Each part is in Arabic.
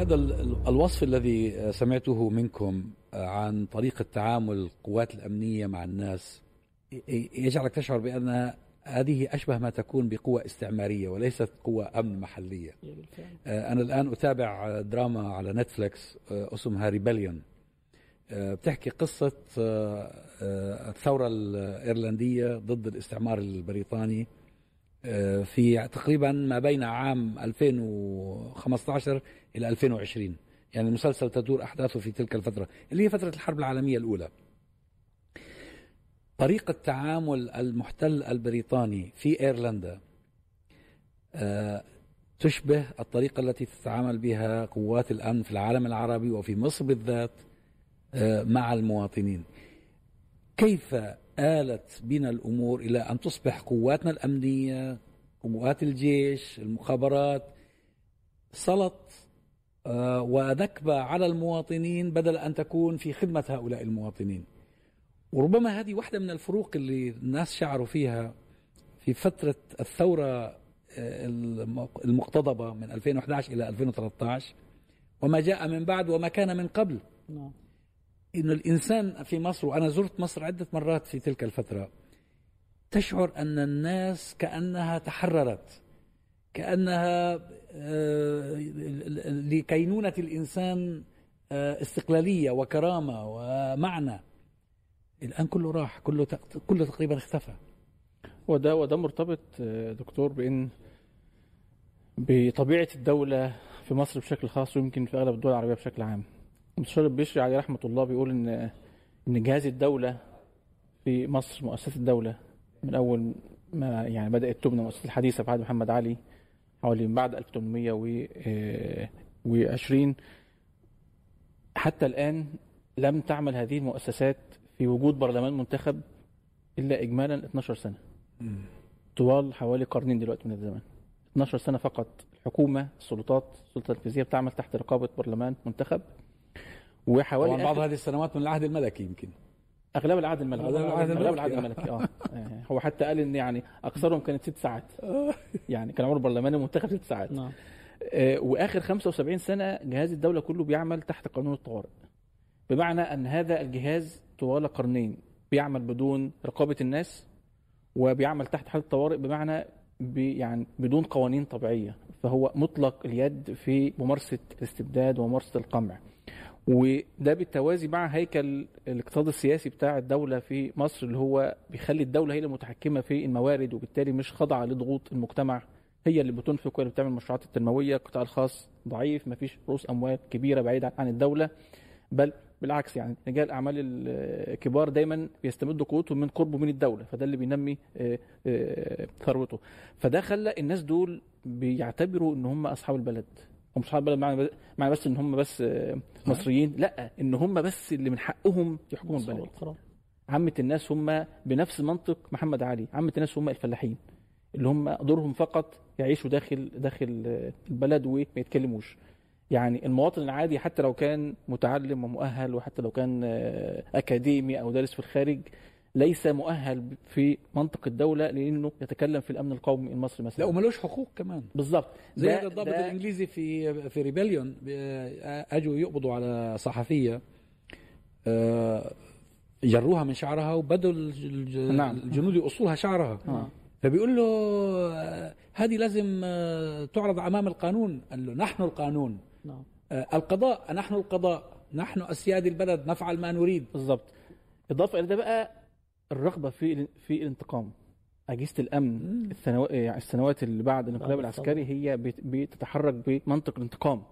هذا الوصف الذي سمعته منكم عن طريقة تعامل القوات الأمنية مع الناس يجعلك تشعر بأن هذه أشبه ما تكون بقوة استعمارية وليست قوة أمن محلية. أنا الآن أتابع دراما على Netflix اسمها Rebellion. بتحكي قصة الثورة الإيرلندية ضد الاستعمار البريطاني. في تقريبا ما بين عام 2015 إلى 2020 يعني المسلسل تدور أحداثه في تلك الفترة اللي هي فترة الحرب العالمية الأولى. طريقة تعامل المحتل البريطاني في إيرلندا تشبه الطريقة التي تتعامل بها قوات الأمن في العالم العربي وفي مصر بالذات مع المواطنين. كيف آلت بنا الأمور إلى أن تصبح قواتنا الأمنية قوات الجيش المخابرات. سلط ونكبة على المواطنين بدل أن تكون في خدمة هؤلاء المواطنين. وربما هذه واحدة من الفروق اللي الناس شعروا فيها في فترة الثورة المقتضبة من 2011 إلى 2013 وما جاء من بعد وما كان من قبل. نعم. إن الإنسان في مصر وأنا زرت مصر عدة مرات في تلك الفترة تشعر أن الناس كأنها تحررت كأنها لكينونة الإنسان استقلالية وكرامة ومعنى الآن كله راح كله كله تقريبا اختفى وده وده مرتبط دكتور بأن بطبيعة الدولة في مصر بشكل خاص ويمكن في أغلب الدول العربية بشكل عام المستشار البشري عليه رحمة الله بيقول إن إن جهاز الدولة في مصر مؤسسات الدولة من أول ما يعني بدأت تبنى المؤسسات الحديثة في عهد محمد علي حوالي من بعد 1820 حتى الآن لم تعمل هذه المؤسسات في وجود برلمان منتخب إلا إجمالا 12 سنة. طوال حوالي قرنين دلوقتي من الزمان 12 سنة فقط. الحكومة السلطات السلطة التنفيذية بتعمل تحت رقابة برلمان منتخب. وحوالي طبعا بعض هذه السنوات من العهد الملكي يمكن. أغلب العهد الملكي. أغلب العهد الملكي. آه. هو حتى قال إن يعني أكثرهم كانت ست ساعات. يعني كان عمر البرلمان المنتخب ست ساعات. نعم. آه وآخر 75 سنة جهاز الدولة كله بيعمل تحت قانون الطوارئ. بمعنى إن هذا الجهاز طوال قرنين بيعمل بدون رقابة الناس وبيعمل تحت حاله الطوارئ بمعنى بي يعني بدون قوانين طبيعية. فهو مطلق اليد في ممارسة الاستبداد وممارسة القمع. وده بالتوازي مع هيكل الاقتصاد السياسي بتاع الدولة في مصر اللي هو بيخلي الدولة هي المتحكمه في الموارد وبالتالي مش خاضعة لضغوط المجتمع. هي اللي بتنفق وهي اللي بتعمل المشروعات التنموية. القطاع الخاص ضعيف ما فيش رؤوس أموال كبيرة بعيده عن الدولة بل بالعكس يعني رجال الاعمال الكبار دايما بيستمدوا قوتهم من قربه من الدولة فده اللي بينمي ثروته. فده خلى الناس دول بيعتبروا إن هم أصحاب البلد. هم اصحاب البلد معنى معنى بس إن هم بس مصريين. لا إن هم بس اللي من حقهم يحكموا البلد. عامة الناس هم بنفس منطق محمد علي. عامة الناس هم الفلاحين اللي هم دورهم فقط يعيشوا داخل داخل البلد وما يتكلموش. يعني المواطن العادي حتى لو كان متعلم ومؤهل وحتى لو كان أكاديمي أو دارس في الخارج ليس مؤهل في منطق الدولة لأنه يتكلم في الأمن القومي المصري مثلا. لا وملوش حقوق كمان. بالظبط زي الضابط الإنجليزي في في ريبليون أجوا يقبضوا على صحفية جروها من شعرها وبدوا الجنود يقصوا شعرها. آه. فبيقول له هذه لازم تعرض أمام القانون. قال له نحن القانون. نعم. القضاء نحن القضاء. نحن أسياد البلد نفعل ما نريد. بالضبط. إضافة إلى ده بقى الرغبة في في الانتقام. أجهزة الأمن السنوات يعني السنوات اللي بعد الانقلاب العسكري هي بتتحرك بمنطق الانتقام.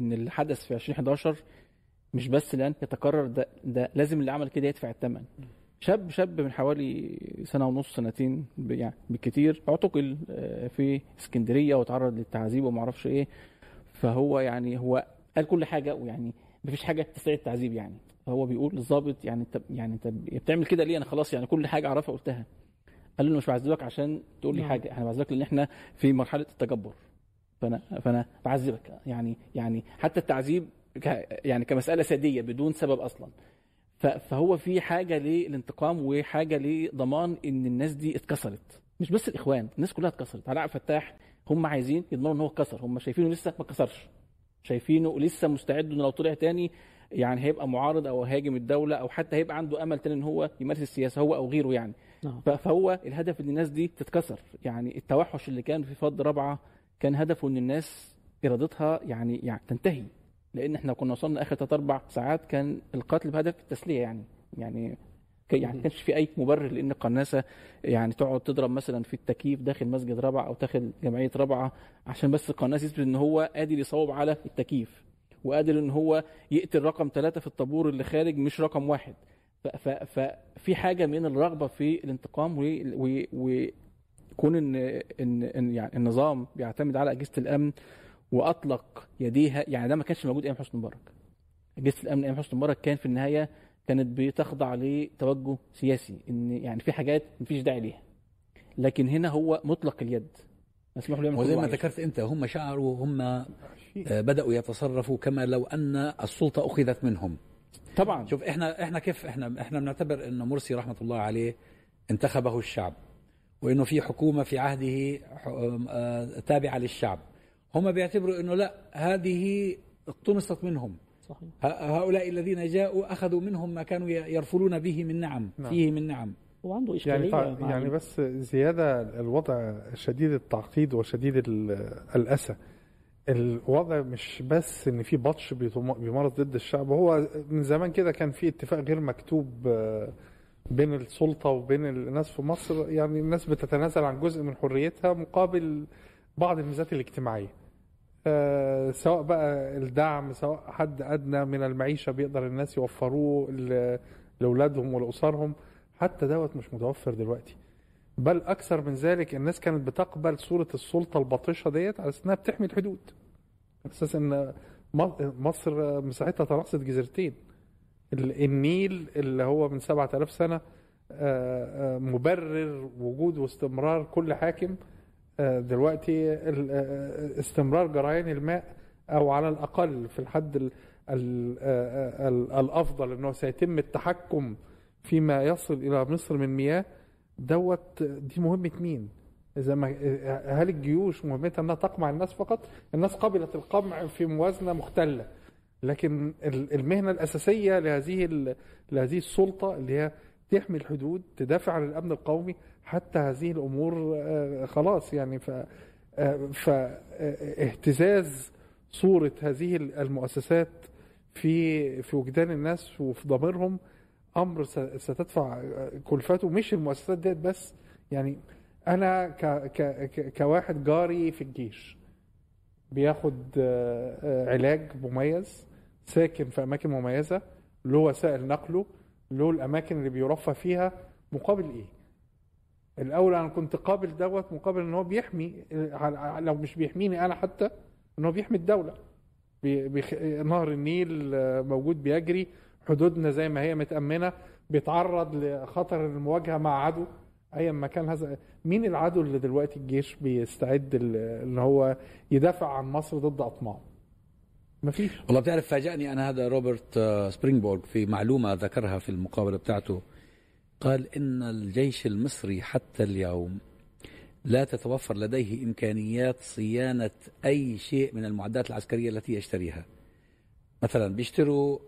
إن اللي حدث في 2011 مش بس لن يتكرر ده ده لازم اللي عمل كده يدفع الثمن. شاب شاب من حوالي سنة ونص سنتين يعني بالكثير اعتقل في اسكندرية وتعرض للتعذيب وما أعرفش إيه. فهو يعني هو قال كل حاجة ويعني مفيش حاجة تستدعي التعذيب يعني. فهو بيقول للظابط يعني انت يعني انت بتعمل كده ليه؟ أنا خلاص يعني كل حاجة اعرفها قلتها. قال له مش بعذبك عشان تقول لي حاجة إحنا بعذبك لأن إحنا في مرحلة التجبر فانا فانا بعذبك يعني يعني حتى التعذيب يعني كمسألة سادية بدون سبب أصلا. فهو في حاجة للانتقام وحاجة لضمان إن الناس دي اتكسرت. مش بس الإخوان الناس كلها اتكسرت. علاء فتاح هم عايزين يضمنوا إن هو اتكسر. هم شايفينه لسه ما اتكسرش. شايفينه لسه مستعد إنه لو طلع تاني يعني هيبقى معارض أو هاجم الدولة أو حتى هيبقى عنده أمل تاني إن هو يمارس السياسة هو أو غيره يعني. نعم. فهو الهدف إن الناس دي تتكسر. يعني التوحش اللي كان في فض رابعه كان هدفه إن الناس إرادتها يعني يعني تنتهي. لأن إحنا كنا وصلنا آخر ثلاث أربع ساعات كان القتل بهدف التسلية يعني. يعني يعني ما كانش في أي مبرر لأن القناصة يعني تقعد تضرب مثلا في التكييف داخل مسجد رابعه أو داخل جمعية رابعه عشان بس القناص يثبت إن هو قادر يصوب على التكييف. وقادر إن هو يقتل رقم ثلاثة في الطابور اللي خارج مش رقم واحد. ففي حاجة من الرغبة في الانتقام وكون إن إن يعني النظام بيعتمد على أجهزة الأمن وأطلق يديها. يعني ده ما كانش موجود أيام حسني مبارك. أجهزة الأمن أيام حسني مبارك كان في النهاية كانت بتخضع لتوجه سياسي. إن يعني في حاجات مفيش داعي ليها. لكن هنا هو مطلق اليد. مسموح له وزي ما ذكرت أنت هم شعروا هم آه، بدأوا يتصرفوا كما لو أن السلطة أخذت منهم. طبعا. شوف إحنا إحنا كيف إحنا إحنا بنعتبر انه مرسي رحمة الله عليه انتخبه الشعب وإنه في حكومة في عهده آه، تابعة للشعب. هم بيعتبروا إنه لا هذه اقتنصت منهم. صحيح. هؤلاء الذين جاءوا أخذوا منهم ما كانوا يرفلون به من نعم, نعم. فيه من نعم. وعنده إشكالية يعني, يعني بس زيادة الوضع شديد التعقيد وشديد الأسى. الوضع مش بس إن في بطش بيمارس ضد الشعب هو من زمان كده كان في اتفاق غير مكتوب آه، بين السلطة وبين الناس في مصر. يعني الناس بتتنازل عن جزء من حريتها مقابل بعض الميزات الاجتماعية. آه، سواء بقى الدعم سواء حد أدنى من المعيشة بيقدر الناس يوفروه لأولادهم ولأسرهم. حتى دوت مش متوفر دلوقتي. بل أكثر من ذلك الناس كانت بتقبل صورة السلطة الباطشه ديت على إنها بتحمي الحدود. على أساس إن مصر مساحتها تراقصت جزيرتين. النيل اللي هو من 7000 سنة آه، آه، مبرر وجود واستمرار كل حاكم. آه، دلوقتي استمرار جريان الماء أو على الأقل في الحد الأفضل انه سيتم التحكم فيما يصل إلى مصر من مياه دوت دي مهمة مين؟ إذا ما هل الجيوش مهمتها إنها تقمع الناس فقط؟ الناس قبلت القمع في موازنة مختلة لكن المهنة الأساسية لهذه لهذه السلطة اللي هي تحمي الحدود تدافع عن الأمن القومي حتى هذه الأمور آه، خلاص يعني ف آه، فاهتزاز صورة هذه المؤسسات في في وجدان الناس وفي ضميرهم أمر ستدفع كلفته مش المؤسسات ديت بس يعني أنا ك ك كواحد جاري في الجيش بياخد آه، علاج مميز ساكن في أماكن مميزة له وسائل نقله له الأماكن اللي بيرفه فيها مقابل إيه؟ الأول أنا كنت قابل دوت مقابل إن هو بيحمي لو مش بيحميني أنا حتى إن هو بيحمي الدولة. بيخ... نهر النيل آه، موجود بيجري حدودنا زي ما هي متأمنة بيتعرض لخطر المواجهة مع عدو ايا ما كان هذا. مين العدو اللي دلوقتي الجيش بيستعد إن هو يدافع عن مصر ضد اطماعه ما فيش والله بتعرف فاجأني أنا هذا روبرت آه، سبرينغبورغ في معلومة ذكرها في المقابلة بتاعته. قال إن الجيش المصري حتى اليوم لا تتوفر لديه إمكانيات صيانة أي شيء من المعدات العسكرية التي يشتريها. مثلا بيشتروا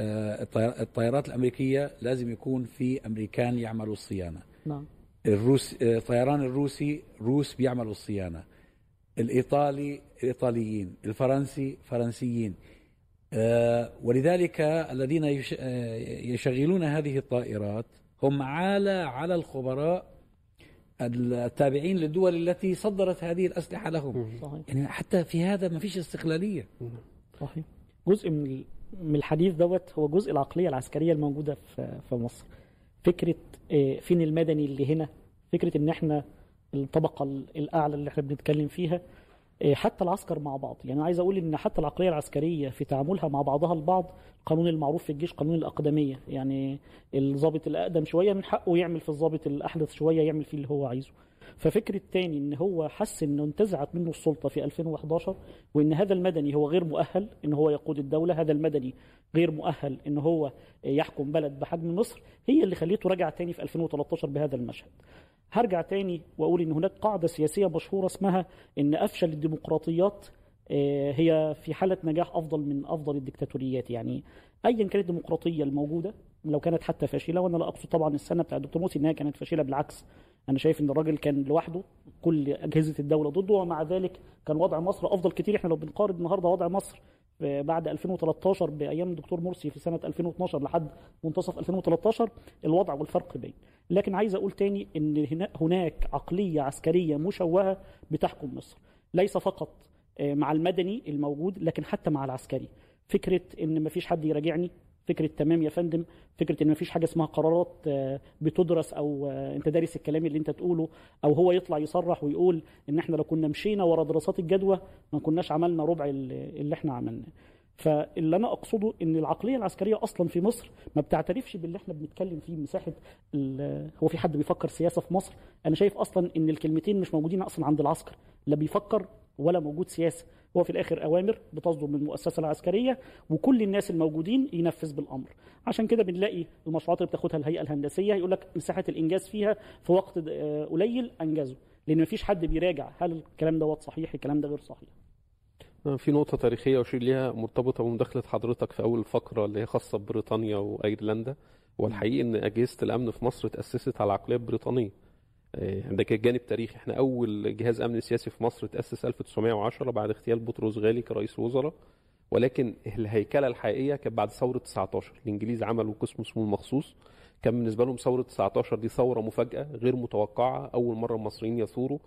الطيارات الأمريكية لازم يكون في أمريكان يعملوا الصيانة. نعم. الروس آه، الطيران الروسي روس بيعملوا الصيانة. الإيطالي الإيطاليين الفرنسي فرنسيين. آه، ولذلك الذين يشغلون هذه الطائرات هم عالة على الخبراء التابعين للدول التي صدرت هذه الأسلحة لهم. صحيح. يعني حتى في هذا ما فيش استقلالية. صحيح. جزء من من الحديث دوت هو جزء العقلية العسكرية الموجودة في في مصر. فكرة آه، فين المدني اللي هنا؟ فكرة إن إحنا الطبقة الأعلى اللي إحنا بنتكلم فيها آه، حتى العسكر مع بعض. يعني عايز أقول إن حتى العقلية العسكرية في تعاملها مع بعضها البعض القانون المعروف في الجيش قانون الأقدمية. يعني الضابط الأقدم شوية من حقه يعمل في الضابط الأحدث شوية يعمل فيه اللي هو عايزه. ففكره تاني إن هو حس إنه انتزعت منه السلطة في 2011 وإن هذا المدني هو غير مؤهل إن هو يقود الدولة هذا المدني غير مؤهل إن هو يحكم بلد بحجم مصر هي اللي خليته رجع تاني في 2013 بهذا المشهد. هرجع تاني وأقول إن هناك قاعدة سياسية مشهورة اسمها إن أفشل الديمقراطيات آه، هي في حالة نجاح أفضل من أفضل الدكتاتوريات يعني أيا كانت الديمقراطية الموجودة لو كانت حتى فاشلة وأنا لا أقصد طبعا السنة بتاع الدكتور موسي إنها كانت فاشلة بالعكس أنا شايف إن الراجل كان لوحده كل أجهزة الدولة ضده ومع ذلك كان وضع مصر أفضل كتير. إحنا لو بنقارن النهاردة وضع مصر بعد 2013 بأيام الدكتور مرسي في سنة 2012 لحد منتصف 2013 الوضع والفرق بين. لكن عايز أقول تاني إن هناك عقلية عسكرية مشوهة بتحكم مصر. ليس فقط آه، مع المدني الموجود لكن حتى مع العسكري. فكرة إن مفيش حد يراجعني فكرة تمام يا فندم فكرة إن مفيش حاجة اسمها قرارات آه، بتدرس أو آه، أنت دارس الكلام اللي أنت تقوله أو هو يطلع يصرح ويقول إن إحنا لو كنا مشينا ورا دراسات الجدوى ما كناش عملنا ربع اللي إحنا عملناه. فاللي أنا أقصده إن العقلية العسكرية أصلا في مصر ما بتعترفش باللي إحنا بنتكلم فيه مساحة هو في حد بيفكر سياسة في مصر؟ أنا شايف أصلا إن الكلمتين مش موجودين أصلا عند العسكر لا بيفكر ولا موجود سياسة هو في الآخر أوامر بتصدر من المؤسسة العسكرية وكل الناس الموجودين ينفذ بالأمر. عشان كده بنلاقي المشروعات اللي بتاخدها الهيئة الهندسية يقول لك مساحة الإنجاز فيها في وقت آه، قليل انجزوا لأن مفيش حد بيراجع هل الكلام دوت صحيح الكلام ده غير صحيح. في نقطة تاريخية أشير ليها مرتبطة بمداخلة حضرتك في أول فقرة اللي هي خاصة ببريطانيا وأيرلندا والحقيقة إن أجهزة الأمن في مصر تأسست على عقلية بريطانية. آه، ده كان جانب تاريخي إحنا أول جهاز أمن سياسي في مصر تأسس 1910 بعد اغتيال بطرس غالي كرئيس وزراء ولكن الهيكلة الحقيقية كانت بعد ثورة 19 الإنجليز عملوا قسم اسمه المخصوص. كان بالنسبة لهم ثورة 19 دي ثورة مفاجأة غير متوقعة. أول مرة المصريين يثوروا.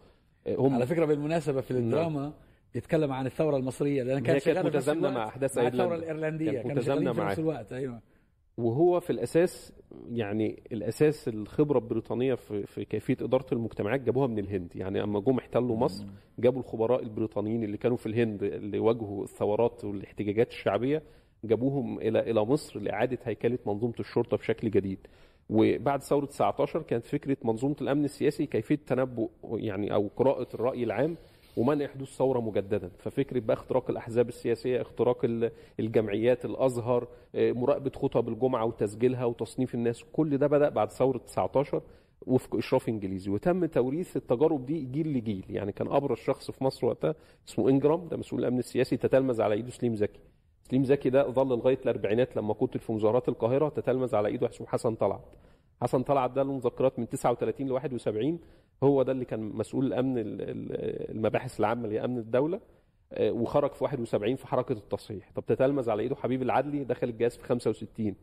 آه، هم على فكرة بالمناسبة في الدراما نعم. يتكلم عن الثورة المصرية لأن كانت كانت متزامنه مع أحداث مع الثورة الإيرلندية. كانت متزامنه مع نفس الوقت. أيوه. وهو في الأساس يعني الأساس الخبرة البريطانية في, في كيفية إدارة المجتمعات جابوها من الهند. يعني أما جم احتلوا مصر جابوا الخبراء البريطانيين اللي كانوا في الهند اللي واجهوا الثورات والاحتجاجات الشعبية جابوهم إلى إلى مصر لإعادة هيكلة منظومة الشرطة بشكل جديد. وبعد ثورة 19 كانت فكرة منظومة الأمن السياسي كيفية تنبؤ يعني أو قراءة الرأي العام ومنع حدوث ثورة مجددا. ففكرة بقى اختراق الأحزاب السياسية اختراق الجمعيات الأزهر آه، مراقبة خطب الجمعة وتسجيلها وتصنيف الناس كل ده بدأ بعد ثورة 19 وفق إشراف إنجليزي. وتم توريث التجارب دي جيل لجيل. يعني كان أبرز شخص في مصر وقتها اسمه إنجرام ده مسؤول الأمن السياسي تتلمذ على إيده سليم زكي. سليم زكي ده ظل لغاية الأربعينات لما قتل في مظاهرات القاهرة تتلمذ على إيده حسن طلعت. حسن طلعت ده له مذكرات من 39 ل 71 هو ده اللي كان مسؤول الأمن المباحث العامة لامن الدولة آه، وخرج في 71 في حركة التصحيح. طب تتلمذ على إيده حبيب العدلي دخل الجهاز في 65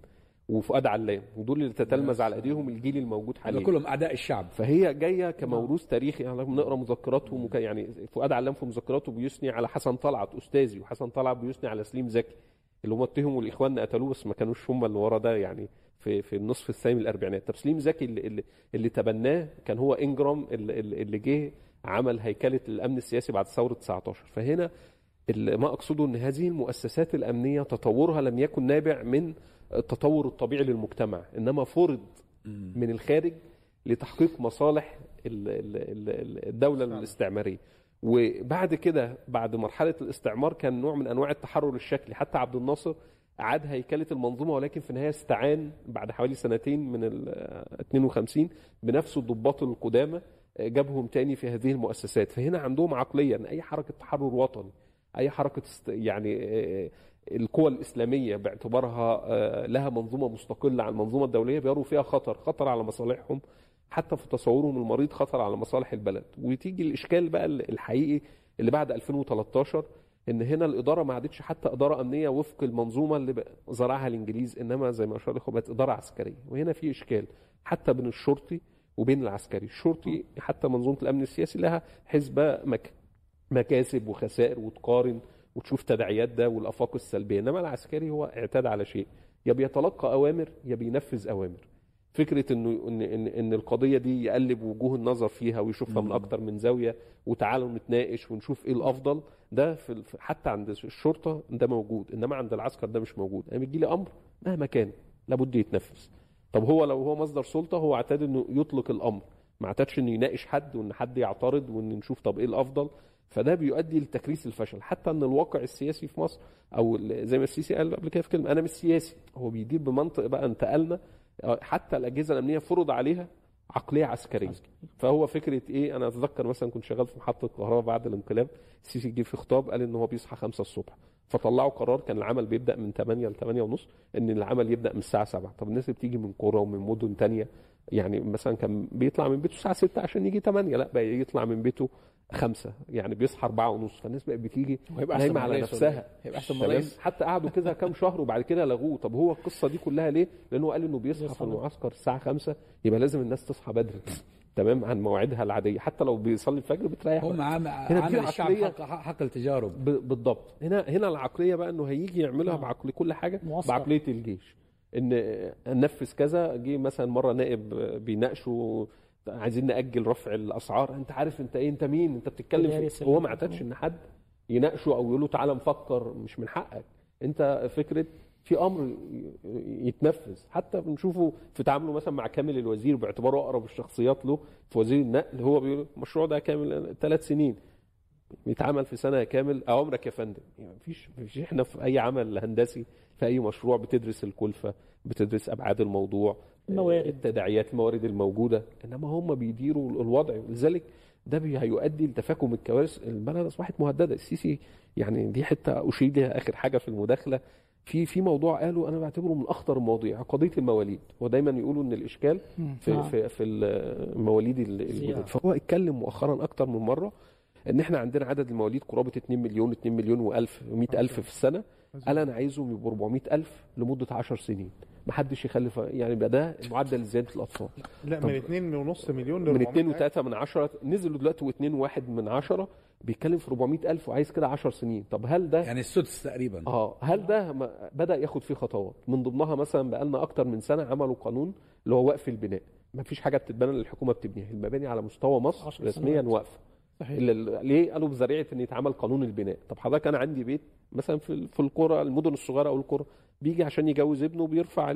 وفؤاد علام ودول اللي تتلمذ على إيديهم الجيل الموجود حاليا. كلهم اعداء الشعب. فهي جاية كموروث تاريخي يعني بنقرا مذكراتهم وك... يعني فؤاد علام في مذكراته بيثني على حسن طلعت أستاذي وحسن طلعت بيثني على سليم زكي. اللي هم اتهموا الاخوان قتلوه بس ما كانوش هم اللي ورا ده يعني في في النصف الثاني من الأربعينات. تسليم زكي اللي, اللي, اللي تبناه كان هو إنجرام اللي, اللي جه عمل هيكلة الأمن السياسي بعد ثورة 19 فهنا ما أقصده إن هذه المؤسسات الأمنية تطورها لم يكن نابع من التطور الطبيعي للمجتمع إنما فرض من الخارج لتحقيق مصالح الدولة الاستعمارية. وبعد كده بعد مرحلة الاستعمار كان نوع من أنواع التحرر الشكلي. حتى عبد الناصر عاد هيكلة المنظومة ولكن في النهاية استعان بعد حوالي سنتين من ال 52 بنفس الضباط القدامى جابهم تاني في هذه المؤسسات. فهنا عندهم عقليه ان أي حركة تحرر وطني أي حركة يعني القوى الإسلامية باعتبارها لها منظومة مستقلة عن المنظومة الدولية بيروا فيها خطر خطر على مصالحهم. حتى في تصورهم المريض خطر على مصالح البلد. وتيجي الإشكال بقى الحقيقي اللي بعد 2013 إن هنا الإدارة ما عادتش حتى إدارة أمنية وفق المنظومة اللي زرعها الإنجليز إنما زي ما اشار بقت إدارة عسكرية. وهنا في إشكال حتى بين الشرطي وبين العسكري. الشرطي حتى منظومة الأمن السياسي لها حسبه مك... مكاسب وخسائر وتقارن وتشوف تداعيات ده والأفاق السلبية. إنما العسكري هو اعتاد على شيء. يا بيتلقى أوامر يا بينفذ أوامر. فكرة انه ان ان, إن القضية دي يقلب وجوه النظر فيها ويشوفها من أكتر من زاوية وتعالوا نتناقش ونشوف إيه الأفضل. ده في حتى عند الشرطة ده موجود إنما عند العسكر ده مش موجود. أنا بيجي لي أمر مهما كان لابد يتنفذ. طب هو لو هو مصدر سلطة هو اعتاد إنه يطلق الأمر. ما اعتادش إنه يناقش حد وإن حد يعترض وإن نشوف طب إيه الأفضل. فده بيؤدي لتكريس الفشل. حتى إن الواقع السياسي في مصر أو زي ما السيسي قال قبل كده في كلمة أنا مش سياسي. هو بيدير بمنطق بقى انتقلنا حتى الأجهزة الأمنية فرض عليها عقلية عسكرية. فهو فكرة إيه؟ أنا أتذكر مثلا كنت شغال في محطة الكهرباء بعد الانقلاب. السيسي جه في خطاب قال إن هو بيصحى 5 الصبح. فطلعوا قرار كان العمل بيبدأ من 8 ل 8 ونص إن العمل يبدأ من الساعة 7 طب الناس اللي بتيجي من قرى ومن مدن تانية يعني مثلا كان بيطلع من بيته الساعة 6 عشان يجي 8 لا بقى يطلع من بيته خمسة يعني بيصحى أربعة ونص فالناس بقت بتيجي نايمة على نفسها. هيبقى أحسن من حتى قعدوا كده كام شهر وبعد كده لغوه. طب هو القصة دي كلها ليه؟ لأنه قال إنه بيصحى في المعسكر الساعة خمسة يبقى لازم الناس تصحى بدري. تمام؟ عن مواعيدها العادية. حتى لو بيصلي الفجر بتريح. هم عام هنا الشعب حق, حق التجارب. بالضبط. هنا هنا العقلية بقى إنه هيجي يعملها آه. بعقل كل حاجة. بعقلية الجيش. إن ننفذ كذا جه مثلا مرة نائب بيناقشوا عايزين نأجل رفع الأسعار. أنت عارف أنت إيه أنت مين؟ أنت بتتكلم في هو ما اعتادش إن حد يناقشه أو يقول له تعالى نفكر مش من حقك. أنت فكرة في أمر يتنفذ. حتى بنشوفه في تعامله مثلا مع كامل الوزير باعتباره أقرب الشخصيات له في وزير النقل هو بيقول المشروع ده كامل ثلاث سنين. بيتعمل في سنة كامل. اوامرك يا فندم. يعني مفيش مفيش. إحنا في أي عمل هندسي في أي مشروع بتدرس الكلفة بتدرس أبعاد الموضوع الموارد. التداعيات الموارد الموجودة. إنما هم بيديروا الوضع. لذلك ده هيؤدي لتفاكم الكوارث. البلد أصبحت مهددة. السيسي يعني دي حتة أشير لها آخر حاجة في المداخلة. في في موضوع قالوا أنا بعتبره من أخطر المواضيع قضية المواليد. ودايما يقولوا إن الإشكال في آه. في, في المواليد الجدد فهو اتكلم مؤخرا أكتر من مرة. إن إحنا عندنا عدد المواليد قرابة 2 مليون 2 مليون و1000 و100000 في السنة. قال أنا عايزهم يبقوا 400000 لمدة 10 سنين. ما حدش يخلف يعني يبقى ده معدل زيادة الأطفال. لا من 2 ونص مليون ل من 2 و3 من 10 نزلوا دلوقتي و2 و1 من 10 بيتكلم في 400000 وعايز كده 10 سنين. طب هل ده يعني السدس تقريبا. آه هل ده بدأ ياخد فيه خطوات؟ من ضمنها مثلا بقى لنا أكتر من سنة عملوا قانون اللي هو وقف البناء. ما فيش حاجة بتتبنى للحكومه بتبنيها. المباني على مستوى مصر رسميا واقفة. صحيح. ليه قالوا بذريعة إن يتعمل قانون البناء؟ طب حضرتك أنا عندي بيت مثلا في في القرى المدن الصغيرة أو القرى بيجي عشان يجوز ابنه بيرفع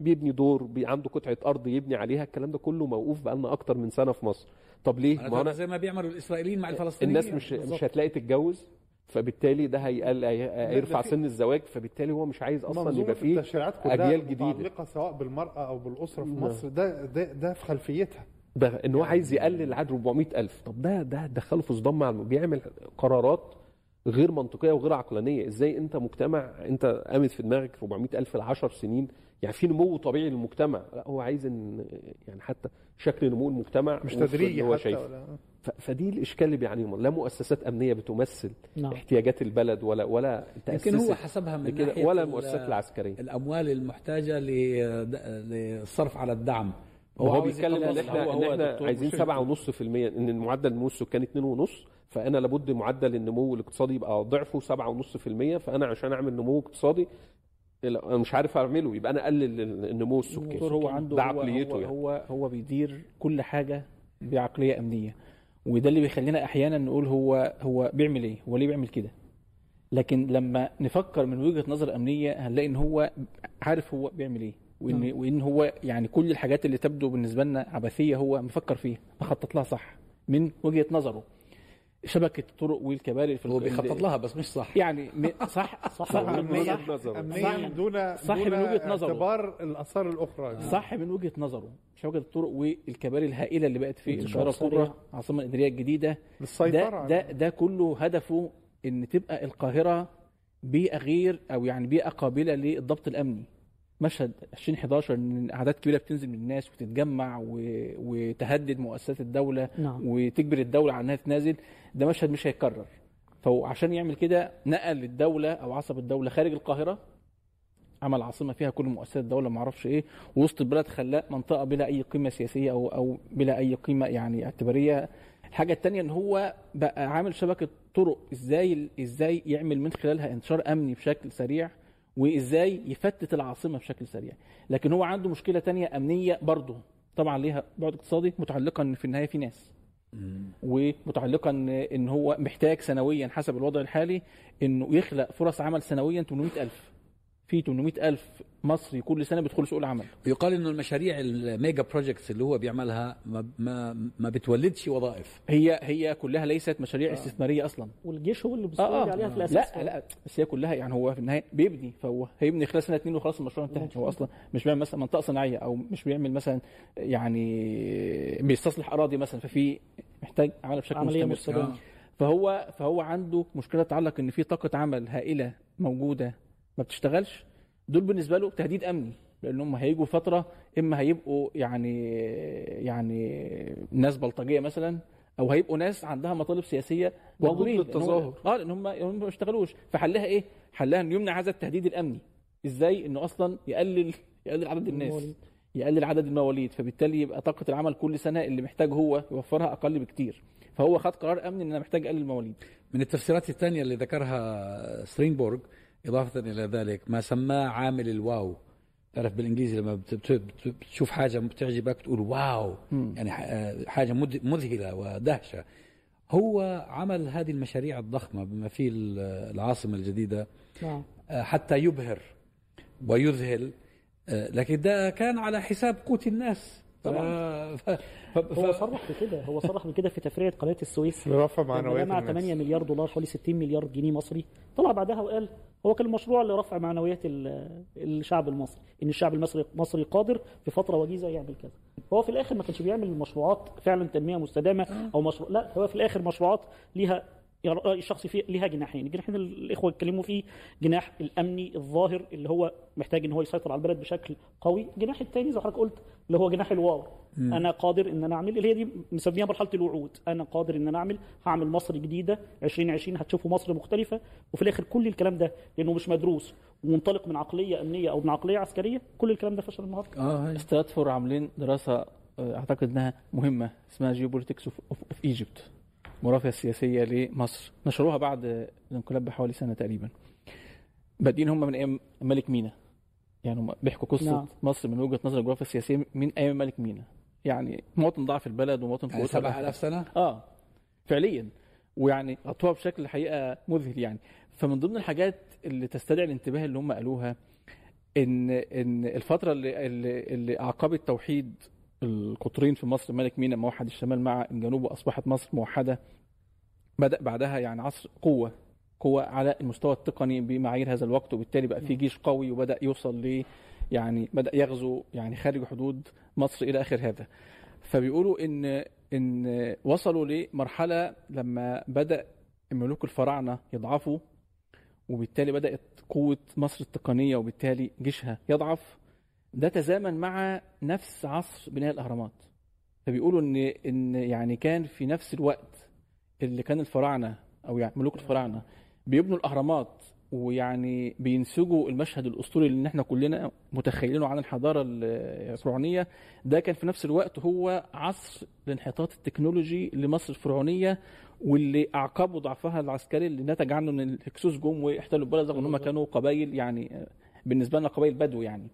بيبني دور بي عنده قطعة أرض يبني عليها الكلام ده كله موقوف بقالنا أكتر من سنة في مصر. طب ليه؟ ما أنا زي ما بيعملوا الإسرائيليين مع الفلسطينيين. الناس مش بالزبط. مش هتلاقي تتجوز فبالتالي ده هيقل هيرفع سن الزواج فبالتالي هو مش عايز أصلا يبقى فيه أجيال جديدة. متعلقة سواء بالمرأة أو بالأسرة في نعم. مصر ده ده ده في خلفيتها. ده إن هو عايز يقلل عدد 400000 طب ده ده دخله في صدام مع بيعمل قرارات غير منطقية وغير عقلانية. إزاي أنت مجتمع أنت قامت في دماغك 400000 ل 10 سنين؟ يعني في نمو طبيعي للمجتمع. لا هو عايز إن يعني حتى شكل نمو المجتمع مش تدريجي هو شايف فدي الإشكال اللي بيعانيه لا مؤسسات أمنية بتمثل نعم. احتياجات البلد ولا ولا يمكن هو حسبها من كده ولا المؤسسات العسكرية. الأموال المحتاجة للصرف على الدعم. هو, هو بيتكلم إن إحنا إن إحنا عايزين 7.5% إن المعدل النمو السكاني 2.5 فأنا لابد معدل النمو الاقتصادي يبقى ضعفه 7.5% فأنا عشان أعمل نمو اقتصادي أنا مش عارف أعمله يبقى أنا أقلل النمو السكاني. هو عنده ده عقليته هو, يعني. هو هو بيدير كل حاجة بعقلية أمنية وده اللي بيخلينا أحيانا نقول هو هو بيعمل إيه؟ هو ليه بيعمل كده؟ لكن لما نفكر من وجهة نظر أمنية هنلاقي إن هو عارف هو بيعمل إيه. وإن نعم. وإن هو يعني كل الحاجات اللي تبدو بالنسبة لنا عبثية هو مفكر فيها مخطط لها صح. من وجهة نظره شبكة الطرق والكباري في هو بيخطط لها بس مش صح. يعني صح؟ صح. صح من وجهة نظره. صح. دون صح من وجهة نظره. اعتبار الآثار الأخرى صح من وجهة نظره. شبكة الطرق والكباري الهائلة اللي بقت في القاهره الكبرى العاصمه الاداريه الجديدة. ده ده ده كله هدفه إن تبقى القاهرة بيئة غير أو يعني بيئة قابلة للضبط الأمني. مشهد 2011 إن أعداد كبيرة بتنزل من الناس وتتجمع و... وتهدد مؤسسات الدولة نعم. وتجبر الدولة على إنها تنازل ده مشهد مش هيتكرر. فهو عشان يعمل كده نقل الدولة أو عصب الدولة خارج القاهرة عمل عاصمة فيها كل مؤسسات الدولة ما أعرفش إيه ووسط البلد خلاه منطقة بلا أي قيمة سياسية أو أو بلا أي قيمة يعني اعتبارية. الحاجة الثانية إن هو بقى عامل شبكة طرق إزاي إزاي يعمل من خلالها انتشار أمني بشكل سريع. وإزاي يفتت العاصمة بشكل سريع. لكن هو عنده مشكلة تانية أمنية برضه. طبعا ليها بعد اقتصادي متعلقه ان في النهاية في ناس. ومتعلقه ان إن هو محتاج سنويا حسب الوضع الحالي إنه يخلق فرص عمل سنويا 800000 في 800 ألف مصري كل سنة بيدخلوا سوق العمل. يقال إنه المشاريع ال mega projects اللي هو بيعملها ما ما, ما بتولدش وظائف. هي هي كلها ليست مشاريع آه. استثمارية أصلا. والجيش هو اللي بيستولي آه آه. عليها في الأساس. لا لا بس هي كلها يعني هو في النهاية بيبني فهو هيبني خلال سنة اتنين وخلاص المشروع انتهى. هو أصلا مش بيعمل مثلا منطقة صناعية أو مش بيعمل مثلا يعني بيستصلح أراضي مثلا ففي محتاج عمل بشكل عملية مستمر. فهو فهو عنده مشكلة تتعلق إن في طاقة عمل هائلة موجودة ما بتشتغلش. دول بالنسبة له تهديد أمني لأن هم هيجوا فترة إما هيبقوا يعني يعني ناس بلطجية مثلا أو هيبقوا ناس عندها مطالب سياسية ضد للتظاهر. آه لأن هم هم ما اشتغلوش فحلها إيه؟ حلها انه يمنع هذا التهديد الأمني. إزاي؟ إنه أصلا يقلل يقلل عدد الناس المواليد. يقلل عدد المواليد. فبالتالي يبقى طاقة العمل كل سنة اللي محتاج هو يوفرها أقل بكتير. فهو خد قرار أمني إن أنا محتاج أقلل المواليد. من التفسيرات الثانية اللي ذكرها سترينبورغ إضافة إلى ذلك ما سماه عامل ال wow. تعرف بالإنجليزي لما بت- بت- بت- بتشوف حاجة بتعجبك تقول wow. يعني ح- حاجة مذ- مذهلة ودهشة. هو عمل هذه المشاريع الضخمة بما فيه ال- العاصمة الجديدة. نعم. آه، حتى يبهر ويذهل. آه، لكن ده كان على حساب قوت الناس. طبعاً. ف... ف... هو. صرح بكده هو صرح بكده في تفريغ قناة السويس لرفع لما معنويات جمع الناس 8 مليار دولار حوالي 60 مليار جنيه مصري طلع بعدها وقال هو كان المشروع لرفع معنويات ال- الشعب المصري إن الشعب المصري مصري قادر في فترة وجيزة يعمل كذا هو في الآخر ما كانش بيعمل مشروعات فعلا تنمية مستدامة أو مشروع لا هو في الآخر مشروعات ليها الشخصي فيه ليها جناحين. اللي الإخوة اتكلموا فيه جناح الأمني الظاهر اللي هو محتاج إن هو يسيطر على البلد بشكل قوي. الجناح الثاني زي ما حضرتك قلت اللي هو جناح الواو. أنا قادر إن أنا أعمل اللي هي دي مسميها مرحلة الوعود. أنا قادر إن أنا أعمل هعمل مصر جديدة 2020 هتشوفوا مصر مختلفة. وفي الآخر كل الكلام ده لأنه مش مدروس ومنطلق من عقلية أمنية أو من عقلية عسكرية كل الكلام ده فشل النهارده. آه. ستراتفورد عاملين دراسة آه، أعتقد إنها مهمة اسمها Geopolitics of Egypt الجغرافيا السياسيه لمصر. نشروها بعد الانقلاب بحوالي سنة تقريبا. بادئين هم من أيام الملك مينا. يعني هم بيحكوا قصة نعم. مصر من وجهة نظر الجغرافيا السياسية من أيام الملك مينا. يعني مواطن ضعف البلد ومواطن يعني قوتها 7000 سنة؟ آه. فعليا. ويعني غطوها بشكل الحقيقة مذهل يعني. فمن ضمن الحاجات اللي تستدعي الانتباه اللي هم قالوها ان إن الفترة اللي اللي, اللي أعقبت توحيد القطرين في مصر الملك مينا موحد الشمال مع الجنوب وأصبحت مصر موحدة. بدأ بعدها يعني عصر قوة قوة على المستوى التقني بمعايير هذا الوقت وبالتالي بقى في جيش قوي وبدأ يوصل ل يعني بدأ يغزو يعني خارج حدود مصر إلى آخر هذا. فبيقولوا إن إن وصلوا لمرحلة لما بدأ ملوك الفراعنة يضعفوا وبالتالي بدأت قوة مصر التقنية وبالتالي جيشها يضعف. ده تزامن مع نفس عصر بناء الأهرامات. فبيقولوا ان إن يعني كان في نفس الوقت اللي كان الفراعنة أو يعني ملوك الفراعنة بيبنوا الأهرامات ويعني بينسجوا المشهد الأسطوري اللي إحنا كلنا متخيلينه عن الحضارة الفرعونية. ده كان في نفس الوقت هو عصر الانحطاط التكنولوجي لمصر الفرعونية واللي أعقبوا ضعفها العسكري اللي نتج عنه إن الهكسوس جم واحتلوا البلد رغم إن هم كانوا قبائل يعني بالنسبة لنا قبائل بدو يعني.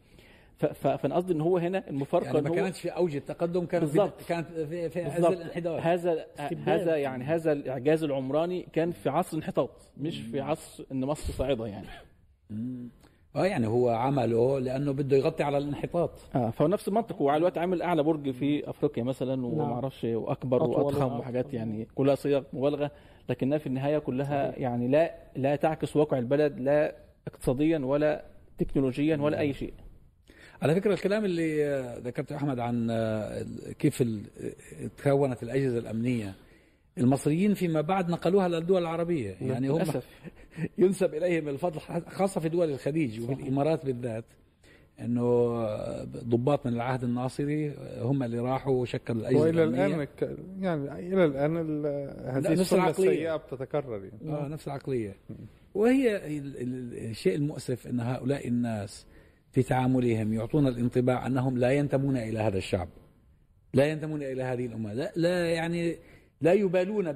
فأنا قصدي إن هو هنا المفارقة يعني ما هو كانتش في اوج التقدم كانت بالضبط. في كانت في, في عز بالضبط. الانحدار هذا. هذا يعني هذا الإعجاز العمراني كان في عصر انحطاط مش في عصر إن مصر صاعده يعني آه يعني هو عمله لأنه بده يغطي على الانحطاط آه فهو نفس المنطق وعلى الوقت عامل أعلى برج في أفريقيا مثلا وما نعم. أعرفش وأكبر وأضخم. وحاجات يعني كلها صيغ مبالغة لكنها في النهاية كلها يعني لا لا تعكس واقع البلد لا اقتصاديا ولا تكنولوجيا ولا أي شيء على فكرة الكلام اللي آه، ذكرته أحمد عن آه، كيف آه، تكونت الأجهزة الأمنية. المصريين فيما بعد نقلوها للدول العربية. يعني هم للأسف. ينسب إليهم الفضل خاصة في دول الخليج وفي الإمارات بالذات إنه ضباط من العهد الناصري هم اللي راحوا وشكلوا الأجهزة وإلى الأمنية. الان يعني إلى الآن ال- هذه نفس السنة العقلية. السيئة بتتكرر يعني. آه نفس العقلية. وهي ال- ال- الشيء المؤسف إن هؤلاء الناس في تعاملهم يعطون الانطباع أنهم لا ينتمون إلى هذا الشعب. لا ينتمون إلى هذه الأمة. لا, لا يعني لا يبالون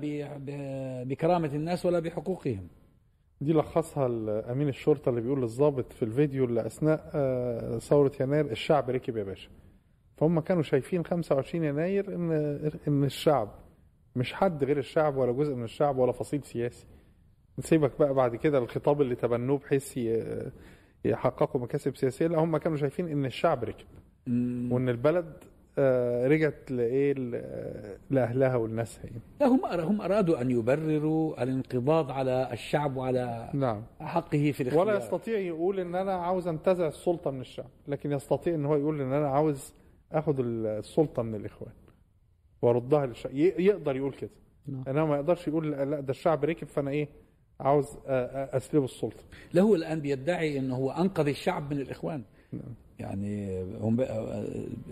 بكرامة الناس ولا بحقوقهم. دي لخصها أمين الشرطة اللي بيقول للضابط في الفيديو اللي أثناء آه، ثورة يناير الشعب ركب يا باشا. فهم كانوا شايفين 25 يناير إن إن الشعب مش حد غير الشعب ولا جزء من الشعب ولا فصيل سياسي. نسيبك بقى بعد كده الخطاب اللي تبنوه بحيث يحققوا مكاسب سياسية. لا هم كانوا شايفين إن الشعب ركب. وإن البلد آه، رجعت لإيه؟ لأهلها والناسها يعني. لا هم هم أرادوا أن يبرروا الانقضاض على الشعب وعلى نعم. حقه في الاختيار. ولا يستطيع يقول إن أنا عاوز أنتزع السلطة من الشعب لكن يستطيع إن هو يقول إن أنا عاوز آخذ السلطة من الإخوان. وأردها للشعب يقدر يقول كده. نعم. إنما ما يقدرش يقول لا ده الشعب ركب فأنا إيه؟ عاوز اسلبه السلطة. له هو الآن بيدعي إنه هو أنقذ الشعب من الإخوان. نعم. يعني هم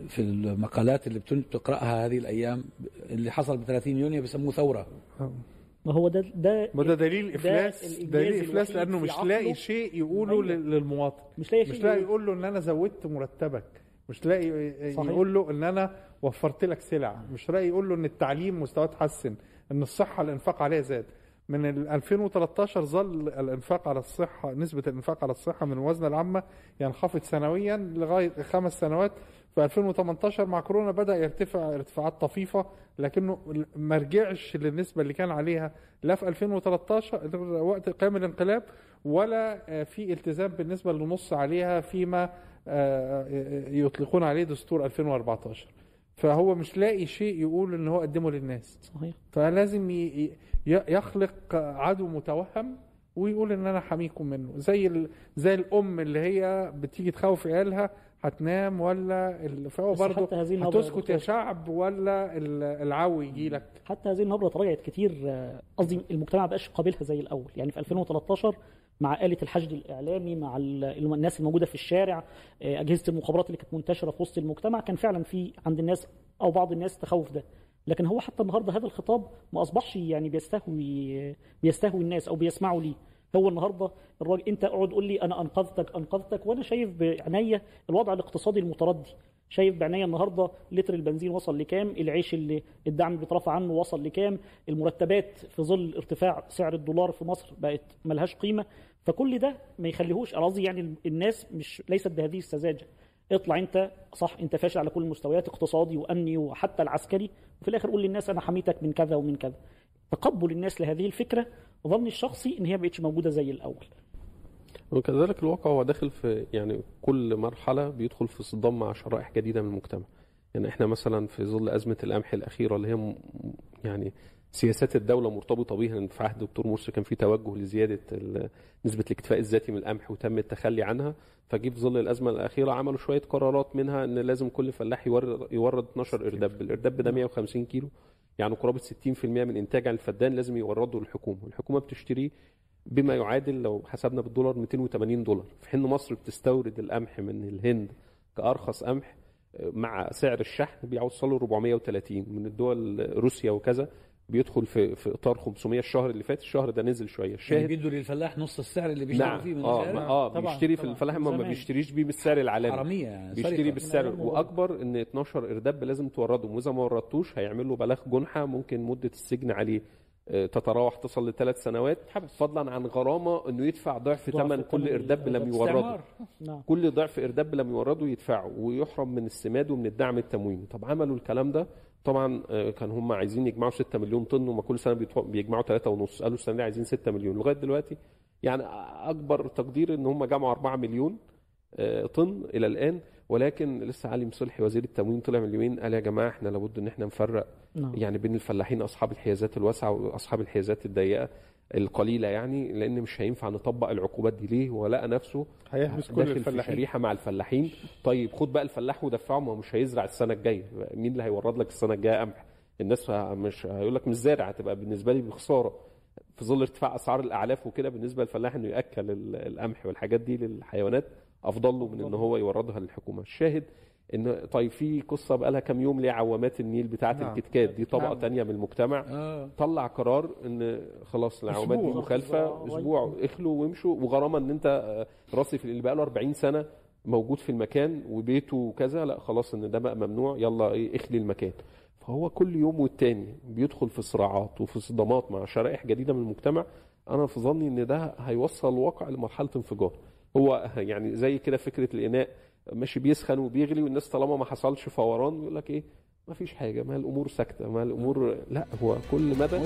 في المقالات اللي بتقرأها هذه الأيام اللي حصل ب 30 يونيو بيسموه ثورة. ما هو ده ده ما ده دليل افلاس دليل إفلاس لأنه مش لاقي شيء يقوله أيوة. للمواطن. مش لاقي مش لاقي يقول له إن أنا زودت مرتبك. مش لاقي صحيح. يقول له إن أنا وفرت لك سلع مش لاقي يقول له إن التعليم مستواه اتحسن إن الصحة الإنفاق عليها زاد. من 2013 ظل الإنفاق على الصحة نسبة الإنفاق على الصحة من الموازنه العامة ينخفض سنويا لغاية خمس سنوات. في 2018 مع كورونا بدأ يرتفع ارتفاعات طفيفة لكنه ما رجعش للنسبة اللي كان عليها لا في 2013 وقت قيام الانقلاب ولا في التزام بالنسبة اللي نص عليها فيما آه، يطلقون عليه دستور 2014 فهو مش لاقي شيء يقول إن هو قدمه للناس. صحيح. فلازم يخلق عدو متوهم ويقول إن أنا حميكم منه. زي زي الأم اللي هي بتيجي تخوف عيالها هتنام ولا. فهو برضه هتسكت يا شعب ولا العو يجي لك. حتى هذه النبرة تراجعت كتير قصدي المجتمع ما بقاش قابلها زي الأول. يعني في 2013 مع آلة الحشد الإعلامي مع الناس الموجودة في الشارع آه، أجهزة المخابرات اللي كانت منتشرة في وسط المجتمع. كان فعلا في عند الناس أو بعض الناس تخوف ده. لكن هو حتى النهارده هذا الخطاب ما أصبحش يعني بيستهوي بيستهوي الناس أو بيسمعوا ليه. هو النهارده الراجل أنت اقعد قول لي أنا أنقذتك أنقذتك وأنا شايف بعناية الوضع الاقتصادي المتردي. شايف بعناية النهارده لتر البنزين وصل لكام؟ العيش اللي الدعم بيترفع عنه وصل لكام؟ المرتبات في ظل ارتفاع سعر الدولار في مصر بقت ملهاش قيمة. فكل ده ما يخليهوش قصدي يعني الناس مش ليست بهذه السذاجة. اطلع انت صح انت فاشل على كل المستويات اقتصادي وأمني وحتى العسكري وفي الآخر قول للناس أنا حميتك من كذا ومن كذا. تقبل الناس لهذه الفكرة ظني الشخصي إن هي بقتش موجودة زي الأول. وكذلك الواقع هو داخل في يعني كل مرحلة بيدخل في صدام مع شرائح جديدة من المجتمع. يعني إحنا مثلا في ظل أزمة القمح الأخيرة اللي هي يعني سياسات الدولة مرتبطة بيها في عهد الدكتور مرسي كان في توجه لزيادة نسبة الاكتفاء الذاتي من القمح وتم التخلي عنها. فجي في ظل الأزمة الأخيرة عملوا شوية قرارات منها إن لازم كل فلاح يورد يورد 12 ارداب الارداب ده 150 كيلو. يعني قرابة 60% من إنتاج الفدان لازم يورده للحكومة. والحكومة بتشتريه بما يعادل لو حسبنا بالدولار 280 دولار. في حين مصر بتستورد القمح من الهند كأرخص قمح مع سعر الشحن بيوصلوا 430 من الدول روسيا وكذا بيدخل في في إطار 500 الشهر اللي فات. الشهر ده نزل شوية. الشاهد يعني بيدوا للفلاح نص السعر اللي بيشتري نعم. فيه من آه آه طبعًا بيشتري في الفلاح ما بيشتريش بيه بالسعر العالمي. حرامية يعني بيشتري بالسعر واكبر إن 12 إرداب لازم توردهم وإذا ما وردتوش هيعمل له بلاغ جنحة ممكن مدة السجن عليه. تتراوح تصل لثلاث سنوات حبس. فضلا عن غرامة إنه يدفع ضعف ثمن كل إرداب لم يورده. نعم. كل ضعف إرداب لم يورده يدفعه ويحرم من السماد ومن الدعم التمويني طب عملوا الكلام ده. طبعا آه، كان هم عايزين يجمعوا 6 مليون طن وما كل سنة بيجمعوا 3 ونص. قالوا السنة دي عايزين 6 مليون. لغاية دلوقتي يعني أكبر تقدير إن هم جمعوا 4 مليون آه، طن إلى الآن. ولكن لسه علي مصلحي وزير التموين طلع من اليومين قال يا جماعة إحنا لابد ان إحنا نفرق نعم. يعني بين الفلاحين اصحاب الحيازات الواسعة واصحاب الحيازات الضيقة القليلة يعني لأن مش هينفع نطبق العقوبات دي ليه؟ هو لقى نفسه هيحبس كل الفلاحين في شريحة مع الفلاحين. طيب خد بقى الفلاح ودفعه ما هو مش هيزرع السنة الجاية. مين اللي هيورد لك السنة الجاية قمح؟ الناس مش هيقول لك مش زارع هتبقى بالنسبة لي بخسارة. في ظل ارتفاع أسعار الأعلاف وكده بالنسبة للفلاح إنه يأكل القمح والحاجات دي للحيوانات أفضل له من إن هو يوردها للحكومة. الشاهد إن طيب في قصة بقى لها كام يوم ليه عوامات النيل بتاعة نعم. الكتكات. دي طبقة نعم. تانية من المجتمع. آه. طلع قرار إن خلاص العوامات دي مخالفة. أسبوع. اخلوا وامشوا. وغرامه إن أنت آه، رصف اللي بقى له 40 سنة موجود في المكان وبيته وكذا لا خلاص إن ده بقى ممنوع. يلا إيه اخلي المكان. فهو كل يوم والتاني بيدخل في صراعات وفي صدامات مع شرائح جديدة من المجتمع. أنا في ظني إن ده هيوصل الواقع لمرحلة انفجار. هو يعني زي كده فكرة الإناء ماشي بيسخن وبيغلي والناس طالما ما حصلش فوران يقول لك إيه؟ ما فيش حاجة ما الأمور ساكتة ما الأمور لا هو كل مدى